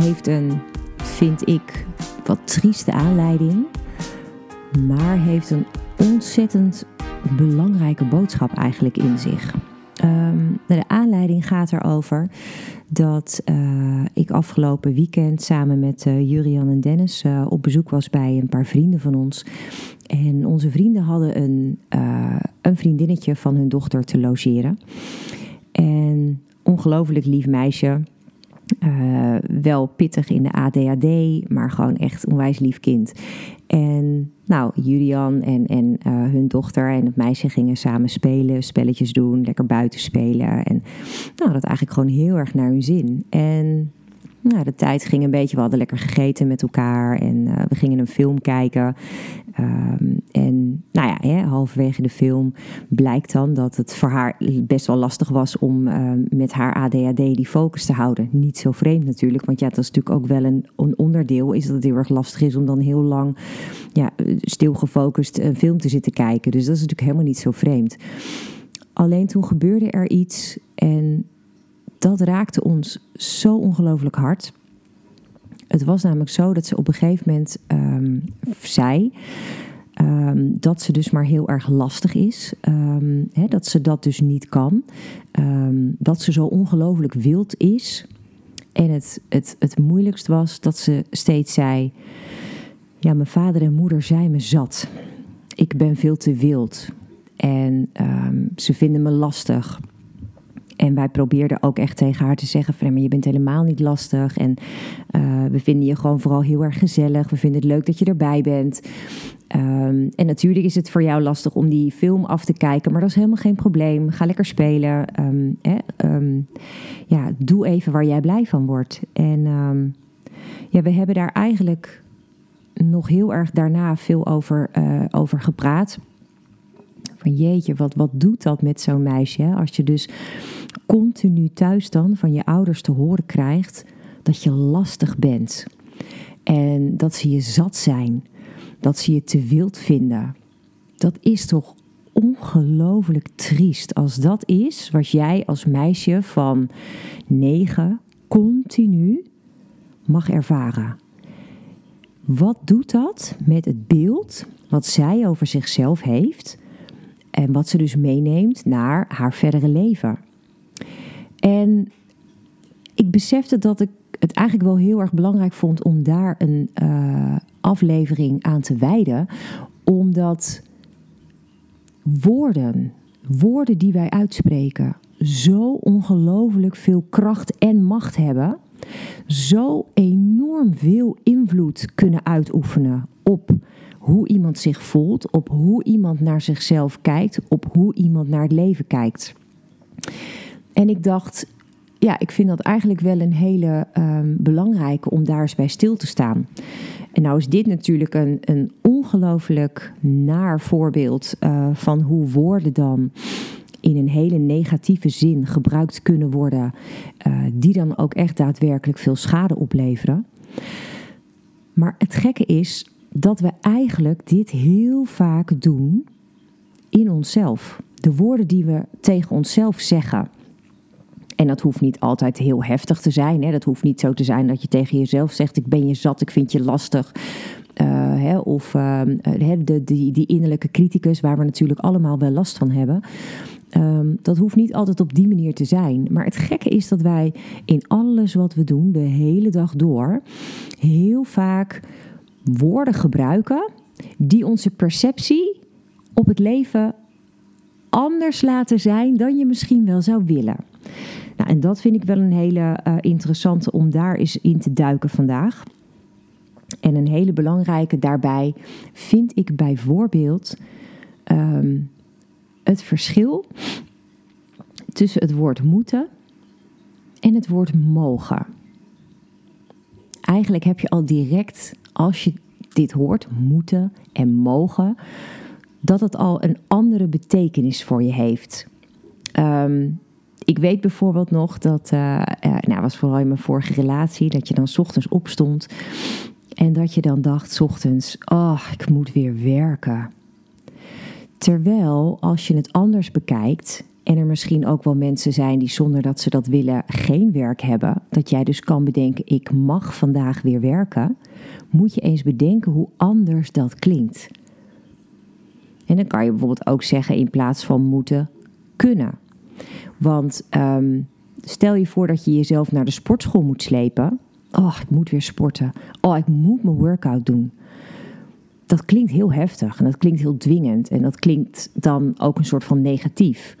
heeft een, vind ik, wat trieste aanleiding, maar heeft een ontzettend belangrijke boodschap eigenlijk in zich. Ehm, de aanleiding gaat erover dat uh, ik afgelopen weekend samen met uh, Jurian en Dennis uh, op bezoek was bij een paar vrienden van ons. En onze vrienden hadden een, een vriendinnetje van hun dochter te logeren. En ongelooflijk lief meisje. Uh, wel pittig in de ADHD, maar gewoon echt onwijs lief kind. En nou, Julian en, en uh, hun dochter en het meisje gingen samen spelen, spelletjes doen, lekker buiten spelen. En nou, dat eigenlijk gewoon heel erg naar hun zin. En nou, de tijd ging een beetje, we hadden lekker gegeten met elkaar en uh, we gingen een film kijken. Um, en nou ja, hè, halverwege de film blijkt dan dat het voor haar best wel lastig was om uh, met haar ADHD die focus te houden. Niet zo vreemd natuurlijk, want ja, dat is natuurlijk ook wel een, een onderdeel, is dat het heel erg lastig is om dan heel lang ja, stilgefocust een film te zitten kijken. Dus dat is natuurlijk helemaal niet zo vreemd. Alleen toen gebeurde er iets en dat raakte ons zo ongelooflijk hard. Het was namelijk zo dat ze op een gegeven moment um, zei um, dat ze dus maar heel erg lastig is. Um, dat ze dat dus niet kan. dat ze zo ongelooflijk wild is. En het, het, het moeilijkst was dat ze steeds zei: Ja, mijn vader en moeder zijn me zat. Ik ben veel te wild. En ze vinden me lastig. En wij probeerden ook echt tegen haar te zeggen: van, je bent helemaal niet lastig. En uh, we vinden je gewoon vooral heel erg gezellig. We vinden het leuk dat je erbij bent. Um, en natuurlijk is het voor jou lastig om die film af te kijken, maar dat is helemaal geen probleem. Ga lekker spelen. Hè, um, ja, doe even waar jij blij van wordt. En ja, we hebben daar eigenlijk nog heel erg daarna veel over, uh, over gepraat. Van jeetje, wat, wat doet dat met zo'n meisje? Als je dus continu thuis dan van je ouders te horen krijgt dat je lastig bent. En dat ze je zat zijn. Dat ze je te wild vinden. Dat is toch ongelooflijk triest als dat is wat jij als meisje van negen continu mag ervaren. Wat doet dat met het beeld wat zij over zichzelf heeft en wat ze dus meeneemt naar haar verdere leven? En ik besefte dat ik het eigenlijk wel heel erg belangrijk vond om daar een uh, aflevering aan te wijden. Omdat woorden, woorden die wij uitspreken, zo ongelooflijk veel kracht en macht hebben. Zo enorm veel invloed kunnen uitoefenen op hoe iemand zich voelt, op hoe iemand naar zichzelf kijkt, op hoe iemand naar het leven kijkt. En ik dacht, ja, ik vind dat eigenlijk wel een hele um, belangrijke om daar eens bij stil te staan. En nou is dit natuurlijk een, een ongelooflijk naar voorbeeld uh, van hoe woorden dan in een hele negatieve zin gebruikt kunnen worden, uh, die dan ook echt daadwerkelijk veel schade opleveren. Maar het gekke is dat we eigenlijk dit heel vaak doen in onszelf. De woorden die we tegen onszelf zeggen. En dat hoeft niet altijd heel heftig te zijn. Hè? Dat hoeft niet zo te zijn dat je tegen jezelf zegt: Ik ben je zat, ik vind je lastig. Uh, hè, of uh, de, die, die innerlijke criticus, waar we natuurlijk allemaal wel last van hebben. Um, dat hoeft niet altijd op die manier te zijn. Maar het gekke is dat wij in alles wat we doen, de hele dag door, heel vaak woorden gebruiken die onze perceptie op het leven anders laten zijn dan je misschien wel zou willen. Nou, en dat vind ik wel een hele uh, interessante om daar eens in te duiken vandaag. En een hele belangrijke daarbij vind ik bijvoorbeeld um, het verschil tussen het woord moeten en het woord mogen. eigenlijk heb je al direct, als je dit hoort, moeten en mogen, dat het al een andere betekenis voor je heeft. Ehm, ik weet bijvoorbeeld nog dat, uh, uh, nou was vooral in mijn vorige relatie, dat je dan ochtends opstond en dat je dan dacht ochtends, oh, ik moet weer werken. Terwijl als je het anders bekijkt en er misschien ook wel mensen zijn die zonder dat ze dat willen geen werk hebben, dat jij dus kan bedenken, ik mag vandaag weer werken, moet je eens bedenken hoe anders dat klinkt. En dan kan je bijvoorbeeld ook zeggen in plaats van moeten, kunnen. Want ehm, stel je voor dat je jezelf naar de sportschool moet slepen. Oh, ik moet weer sporten. Oh, ik moet mijn workout doen. Dat klinkt heel heftig en dat klinkt heel dwingend en dat klinkt dan ook een soort van negatief.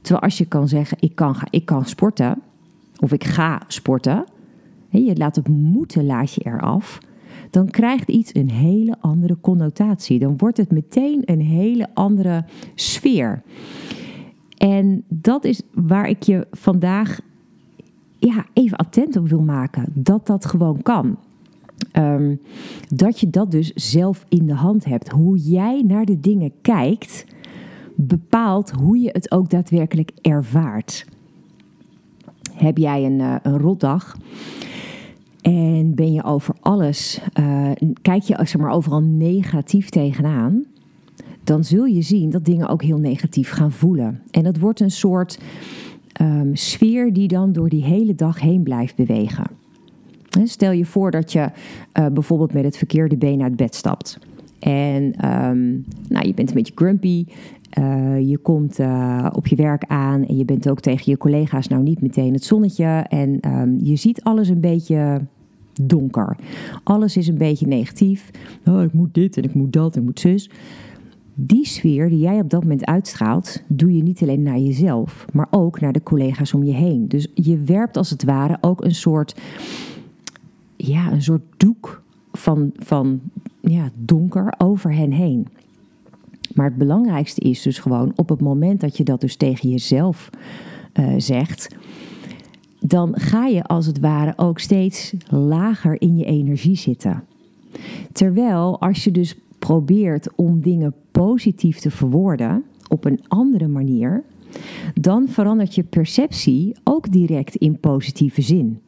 Terwijl als je kan zeggen, ik kan, ik kan sporten of ik ga sporten, je laat het moeten laat je eraf, dan krijgt iets een hele andere connotatie. Dan wordt het meteen een hele andere sfeer. En dat is waar ik je vandaag ja, even attent op wil maken. Dat dat gewoon kan. Ehm, dat je dat dus zelf in de hand hebt. Hoe jij naar de dingen kijkt, bepaalt hoe je het ook daadwerkelijk ervaart. Heb jij een, een rotdag en ben je over alles, uh, kijk je zeg maar, overal negatief tegenaan, dan zul je zien dat dingen ook heel negatief gaan voelen. En dat wordt een soort um, sfeer die dan door die hele dag heen blijft bewegen. Stel je voor dat je uh, bijvoorbeeld met het verkeerde been uit bed stapt. En um, nou, je bent een beetje grumpy. Uh, je komt uh, op je werk aan en je bent ook tegen je collega's nou niet meteen het zonnetje. En um, je ziet alles een beetje donker. Alles is een beetje negatief. Oh, ik moet dit en ik moet dat en ik moet zus die sfeer die jij op dat moment uitstraalt, doe je niet alleen naar jezelf, maar ook naar de collega's om je heen. Dus je werpt als het ware ook een soort, ja, een soort doek van, van ja, donker over hen heen. Maar het belangrijkste is dus gewoon op het moment dat je dat dus tegen jezelf uh, zegt, dan ga je als het ware ook steeds lager in je energie zitten. Terwijl als je dus probeert om dingen positief te verwoorden op een andere manier, dan verandert je perceptie ook direct in positieve zin.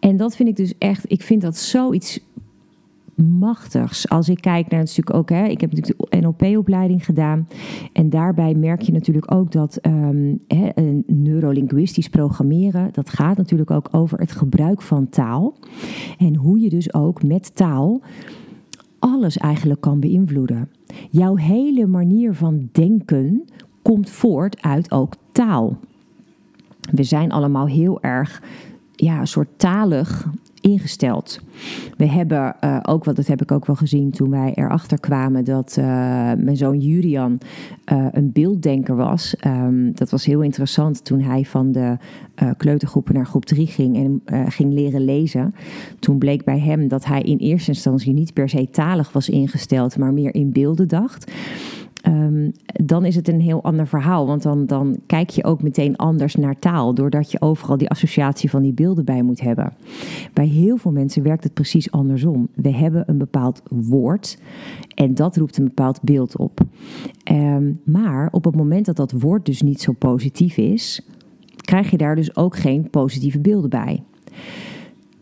En dat vind ik dus echt, ik vind dat zoiets machtigs. Als ik kijk naar het stuk ook, hè, ik heb natuurlijk de NLP-opleiding gedaan. En daarbij merk je natuurlijk ook dat um, hè, neurolinguistisch programmeren, dat gaat natuurlijk ook over het gebruik van taal. En hoe je dus ook met taal alles eigenlijk kan beïnvloeden. Jouw hele manier van denken komt voort uit ook taal. We zijn allemaal heel erg ja, een soort talig ingesteld. We hebben uh, ook, wat dat heb ik ook wel gezien toen wij erachter kwamen dat uh, mijn zoon Julian uh, een beelddenker was. Um, dat was heel interessant toen hij van de kleutergroepen naar groep 3 ging en ging leren lezen. Toen bleek bij hem dat hij in eerste instantie niet per se talig was ingesteld, maar meer in beelden dacht. Um, dan is het een heel ander verhaal. Want dan, dan kijk je ook meteen anders naar taal. Doordat je overal die associatie van die beelden bij moet hebben. Bij heel veel mensen werkt het precies andersom. We hebben een bepaald woord. En dat roept een bepaald beeld op. Um, maar op het moment dat dat woord dus niet zo positief is. Krijg je daar dus ook geen positieve beelden bij.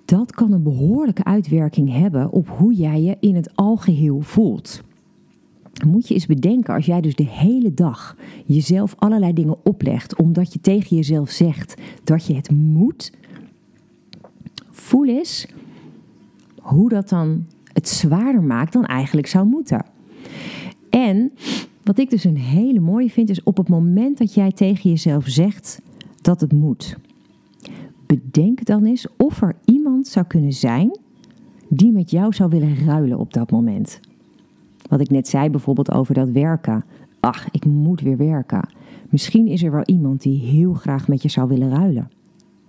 Dat kan een behoorlijke uitwerking hebben op hoe jij je in het algeheel voelt moet je eens bedenken als jij dus de hele dag jezelf allerlei dingen oplegt omdat je tegen jezelf zegt dat je het moet. Voel eens hoe dat dan het zwaarder maakt dan eigenlijk zou moeten. En wat ik dus een hele mooie vind is op het moment dat jij tegen jezelf zegt dat het moet. Bedenk dan eens of er iemand zou kunnen zijn die met jou zou willen ruilen op dat moment. Wat ik net zei bijvoorbeeld over dat werken. Ach, ik moet weer werken. Misschien is er wel iemand die heel graag met je zou willen ruilen.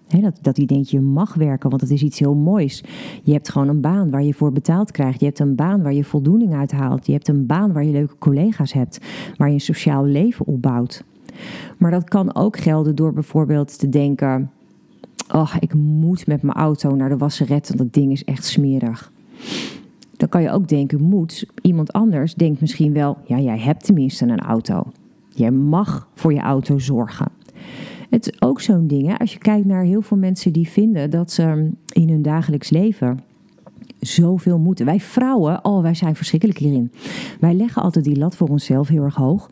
dat, dat die denkt, je mag werken, want het is iets heel moois. Je hebt gewoon een baan waar je voor betaald krijgt. Je hebt een baan waar je voldoening uit haalt. Je hebt een baan waar je leuke collega's hebt. Waar je een sociaal leven opbouwt. Maar dat kan ook gelden door bijvoorbeeld te denken... oh, ik moet met mijn auto naar de wasseret, want dat ding is echt smerig. Dan kan je ook denken, moet. Iemand anders denkt misschien wel, ja, jij hebt tenminste een auto. Je mag voor je auto zorgen. Het is ook zo'n ding, hè? als je kijkt naar heel veel mensen die vinden dat ze in hun dagelijks leven zoveel moeten. Wij vrouwen, oh, wij zijn verschrikkelijk hierin. Wij leggen altijd die lat voor onszelf heel erg hoog.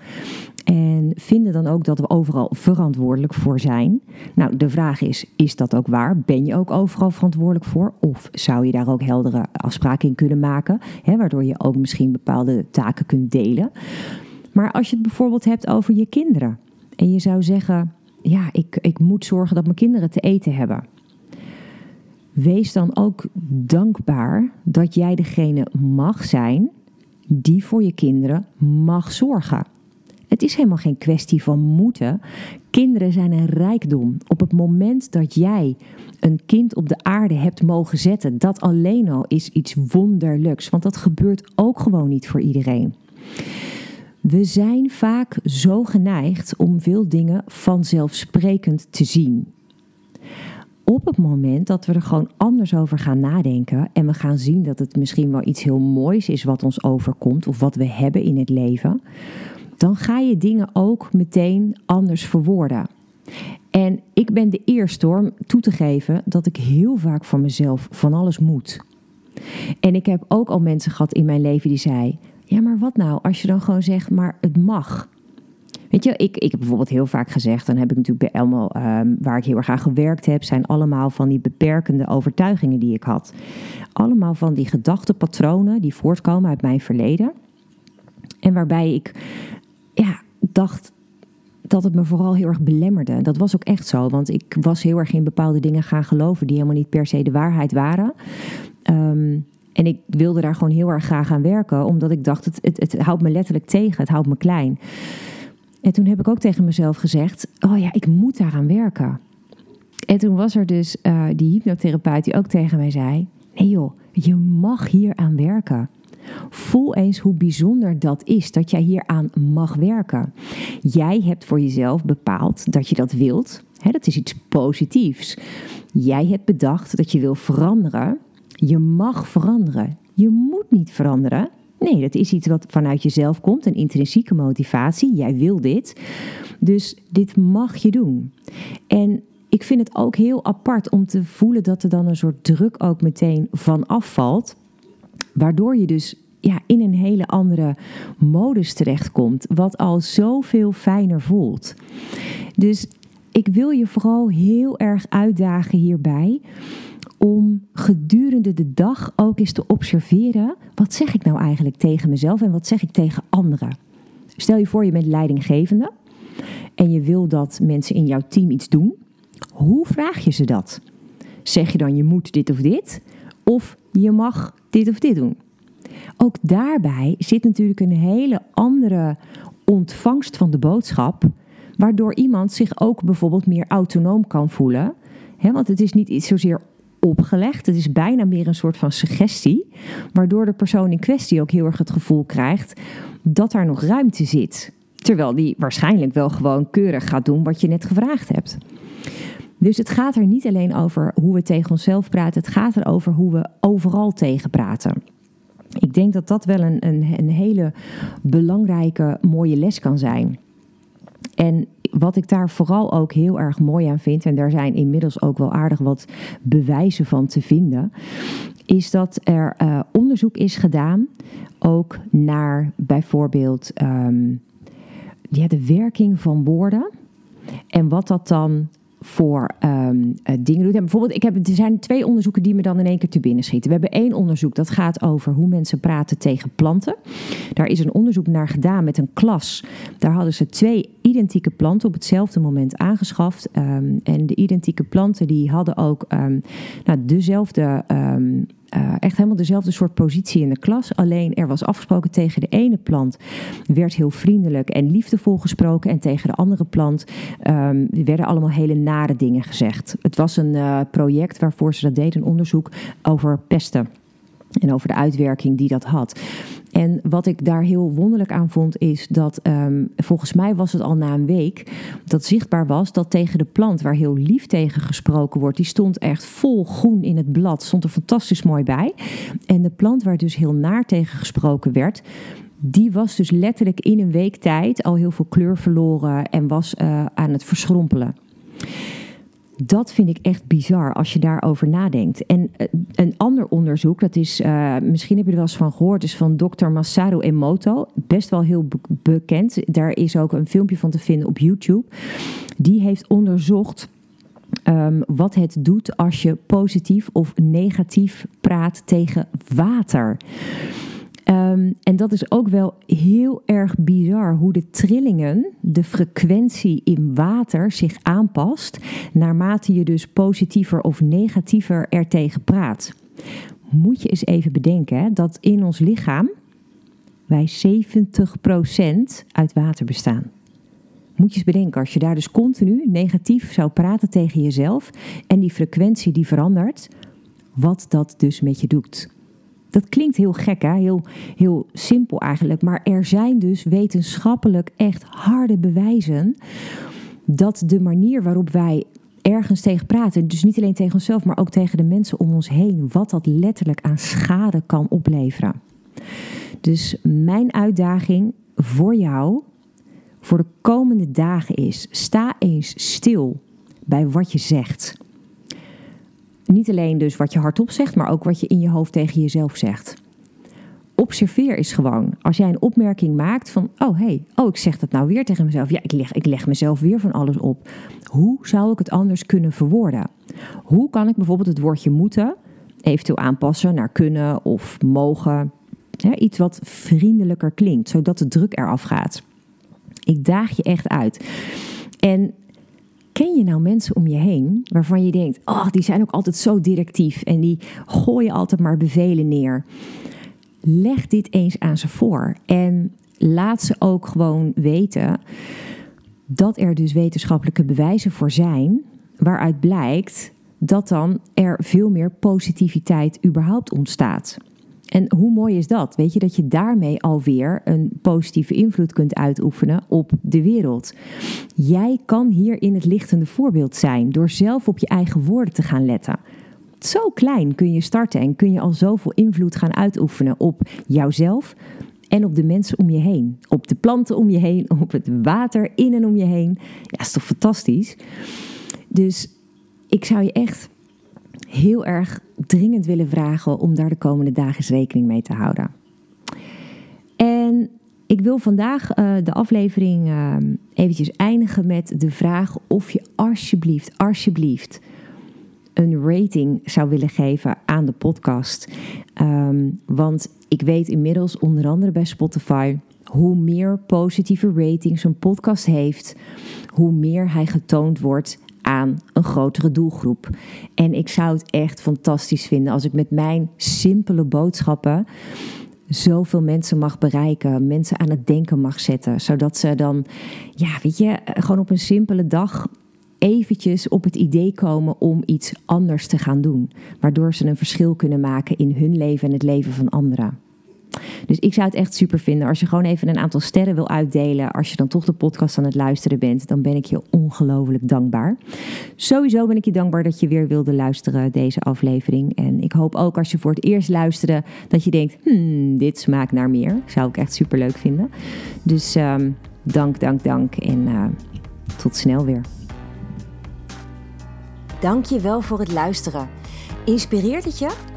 En vinden dan ook dat we overal verantwoordelijk voor zijn. Nou, de vraag is: is dat ook waar? Ben je ook overal verantwoordelijk voor? Of zou je daar ook heldere afspraken in kunnen maken, hè, waardoor je ook misschien bepaalde taken kunt delen? Maar als je het bijvoorbeeld hebt over je kinderen en je zou zeggen: ja, ik, ik moet zorgen dat mijn kinderen te eten hebben. Wees dan ook dankbaar dat jij degene mag zijn die voor je kinderen mag zorgen. Het is helemaal geen kwestie van moeten. Kinderen zijn een rijkdom. Op het moment dat jij een kind op de aarde hebt mogen zetten, dat alleen al is iets wonderlijks. Want dat gebeurt ook gewoon niet voor iedereen. We zijn vaak zo geneigd om veel dingen vanzelfsprekend te zien. Op het moment dat we er gewoon anders over gaan nadenken en we gaan zien dat het misschien wel iets heel moois is wat ons overkomt of wat we hebben in het leven, dan ga je dingen ook meteen anders verwoorden. En ik ben de eerste om toe te geven dat ik heel vaak van mezelf van alles moet. En ik heb ook al mensen gehad in mijn leven die zei: Ja, maar wat nou als je dan gewoon zegt, maar het mag. Weet je, ik, ik heb bijvoorbeeld heel vaak gezegd, dan heb ik natuurlijk bij Elmo, um, waar ik heel erg aan gewerkt heb, zijn allemaal van die beperkende overtuigingen die ik had. Allemaal van die gedachtepatronen die voortkomen uit mijn verleden. En waarbij ik ja, dacht dat het me vooral heel erg belemmerde. Dat was ook echt zo, want ik was heel erg in bepaalde dingen gaan geloven die helemaal niet per se de waarheid waren. Um, en ik wilde daar gewoon heel erg graag aan werken, omdat ik dacht, het, het, het houdt me letterlijk tegen, het houdt me klein. En toen heb ik ook tegen mezelf gezegd, oh ja, ik moet daaraan werken. En toen was er dus uh, die hypnotherapeut die ook tegen mij zei, nee joh, je mag hier aan werken. Voel eens hoe bijzonder dat is dat jij hieraan mag werken. Jij hebt voor jezelf bepaald dat je dat wilt. dat is iets positiefs. Jij hebt bedacht dat je wil veranderen. Je mag veranderen. Je moet niet veranderen. Nee, dat is iets wat vanuit jezelf komt, een intrinsieke motivatie. Jij wil dit. Dus dit mag je doen. En ik vind het ook heel apart om te voelen dat er dan een soort druk ook meteen van afvalt. Waardoor je dus ja, in een hele andere modus terechtkomt. Wat al zoveel fijner voelt. Dus ik wil je vooral heel erg uitdagen hierbij. Om gedurende de dag ook eens te observeren. Wat zeg ik nou eigenlijk tegen mezelf en wat zeg ik tegen anderen? Stel je voor, je bent leidinggevende. En je wil dat mensen in jouw team iets doen. Hoe vraag je ze dat? Zeg je dan je moet dit of dit? Of je mag dit of dit doen? Ook daarbij zit natuurlijk een hele andere ontvangst van de boodschap, waardoor iemand zich ook bijvoorbeeld meer autonoom kan voelen. want het is niet zozeer opgelegd, het is bijna meer een soort van suggestie, waardoor de persoon in kwestie ook heel erg het gevoel krijgt dat daar nog ruimte zit. Terwijl die waarschijnlijk wel gewoon keurig gaat doen wat je net gevraagd hebt. Dus het gaat er niet alleen over hoe we tegen onszelf praten, het gaat erover hoe we overal tegen praten. Ik denk dat dat wel een, een, een hele belangrijke, mooie les kan zijn. En wat ik daar vooral ook heel erg mooi aan vind, en daar zijn inmiddels ook wel aardig wat bewijzen van te vinden, is dat er uh, onderzoek is gedaan, ook naar bijvoorbeeld um, ja, de werking van woorden. En wat dat dan voor um, dingen doet. En bijvoorbeeld, ik heb, er zijn twee onderzoeken die me dan in één keer te binnen schieten. We hebben één onderzoek dat gaat over hoe mensen praten tegen planten. Daar is een onderzoek naar gedaan met een klas. Daar hadden ze twee identieke planten op hetzelfde moment aangeschaft. Um, en de identieke planten die hadden ook um, nou, dezelfde uh, echt helemaal dezelfde soort positie in de klas. Alleen er was afgesproken tegen de ene plant werd heel vriendelijk en liefdevol gesproken. En tegen de andere plant um, werden allemaal hele nare dingen gezegd. Het was een uh, project waarvoor ze dat deden, een onderzoek over pesten. En over de uitwerking die dat had. En wat ik daar heel wonderlijk aan vond, is dat ehm, volgens mij was het al na een week dat zichtbaar was dat tegen de plant waar heel lief tegen gesproken wordt, die stond echt vol groen in het blad, stond er fantastisch mooi bij. En de plant waar dus heel naar tegen gesproken werd, die was dus letterlijk in een week tijd al heel veel kleur verloren en was uh, aan het verschrompelen. Dat vind ik echt bizar als je daarover nadenkt. En eh, een ander onderzoek, dat is, uh, misschien heb je er wel eens van gehoord, is van dokter Masaru Emoto. Best wel heel bekend. Daar is ook een filmpje van te vinden op YouTube. Die heeft onderzocht um, wat het doet als je positief of negatief praat tegen water. Um, en dat is ook wel heel erg bizar hoe de trillingen, de frequentie in water zich aanpast naarmate je dus positiever of negatiever er tegen praat. Moet je eens even bedenken dat in ons lichaam wij 70% uit water bestaan. Moet je eens bedenken, als je daar dus continu negatief zou praten tegen jezelf en die frequentie die verandert, wat dat dus met je doet. Dat klinkt heel gek, hè? Heel, heel simpel eigenlijk. Maar er zijn dus wetenschappelijk echt harde bewijzen dat de manier waarop wij ergens tegen praten, dus niet alleen tegen onszelf, maar ook tegen de mensen om ons heen, wat dat letterlijk aan schade kan opleveren. Dus mijn uitdaging voor jou, voor de komende dagen is: sta eens stil bij wat je zegt. Niet alleen dus wat je hardop zegt, maar ook wat je in je hoofd tegen jezelf zegt. Observeer is gewoon. Als jij een opmerking maakt van, oh hey, oh ik zeg dat nou weer tegen mezelf. Ja, ik leg, ik leg mezelf weer van alles op. Hoe zou ik het anders kunnen verwoorden? Hoe kan ik bijvoorbeeld het woordje moeten eventueel aanpassen naar kunnen of mogen? Iets wat vriendelijker klinkt, zodat de druk eraf gaat. Ik daag je echt uit. En Ken je nou mensen om je heen waarvan je denkt, oh, die zijn ook altijd zo directief en die gooien altijd maar bevelen neer? Leg dit eens aan ze voor en laat ze ook gewoon weten dat er dus wetenschappelijke bewijzen voor zijn, waaruit blijkt dat dan er veel meer positiviteit überhaupt ontstaat. En hoe mooi is dat? Weet je dat je daarmee alweer een positieve invloed kunt uitoefenen op de wereld. Jij kan hier in het lichtende voorbeeld zijn door zelf op je eigen woorden te gaan letten. Zo klein kun je starten en kun je al zoveel invloed gaan uitoefenen op jouzelf en op de mensen om je heen. Op de planten om je heen, op het water in en om je heen. Ja, is toch fantastisch? Dus ik zou je echt heel erg dringend willen vragen om daar de komende dagen rekening mee te houden. En ik wil vandaag uh, de aflevering uh, eventjes eindigen met de vraag of je alsjeblieft, alsjeblieft een rating zou willen geven aan de podcast. Um, want ik weet inmiddels, onder andere bij Spotify, hoe meer positieve ratings een podcast heeft, hoe meer hij getoond wordt aan een grotere doelgroep. En ik zou het echt fantastisch vinden als ik met mijn simpele boodschappen zoveel mensen mag bereiken, mensen aan het denken mag zetten, zodat ze dan, ja, weet je, gewoon op een simpele dag eventjes op het idee komen om iets anders te gaan doen, waardoor ze een verschil kunnen maken in hun leven en het leven van anderen. Dus ik zou het echt super vinden als je gewoon even een aantal sterren wil uitdelen. Als je dan toch de podcast aan het luisteren bent, dan ben ik je ongelooflijk dankbaar. Sowieso ben ik je dankbaar dat je weer wilde luisteren deze aflevering. En ik hoop ook als je voor het eerst luisterde dat je denkt, hmm, dit smaakt naar meer. Zou ik echt super leuk vinden. Dus um, dank, dank, dank en uh, tot snel weer. Dank je wel voor het luisteren. Inspireert het je?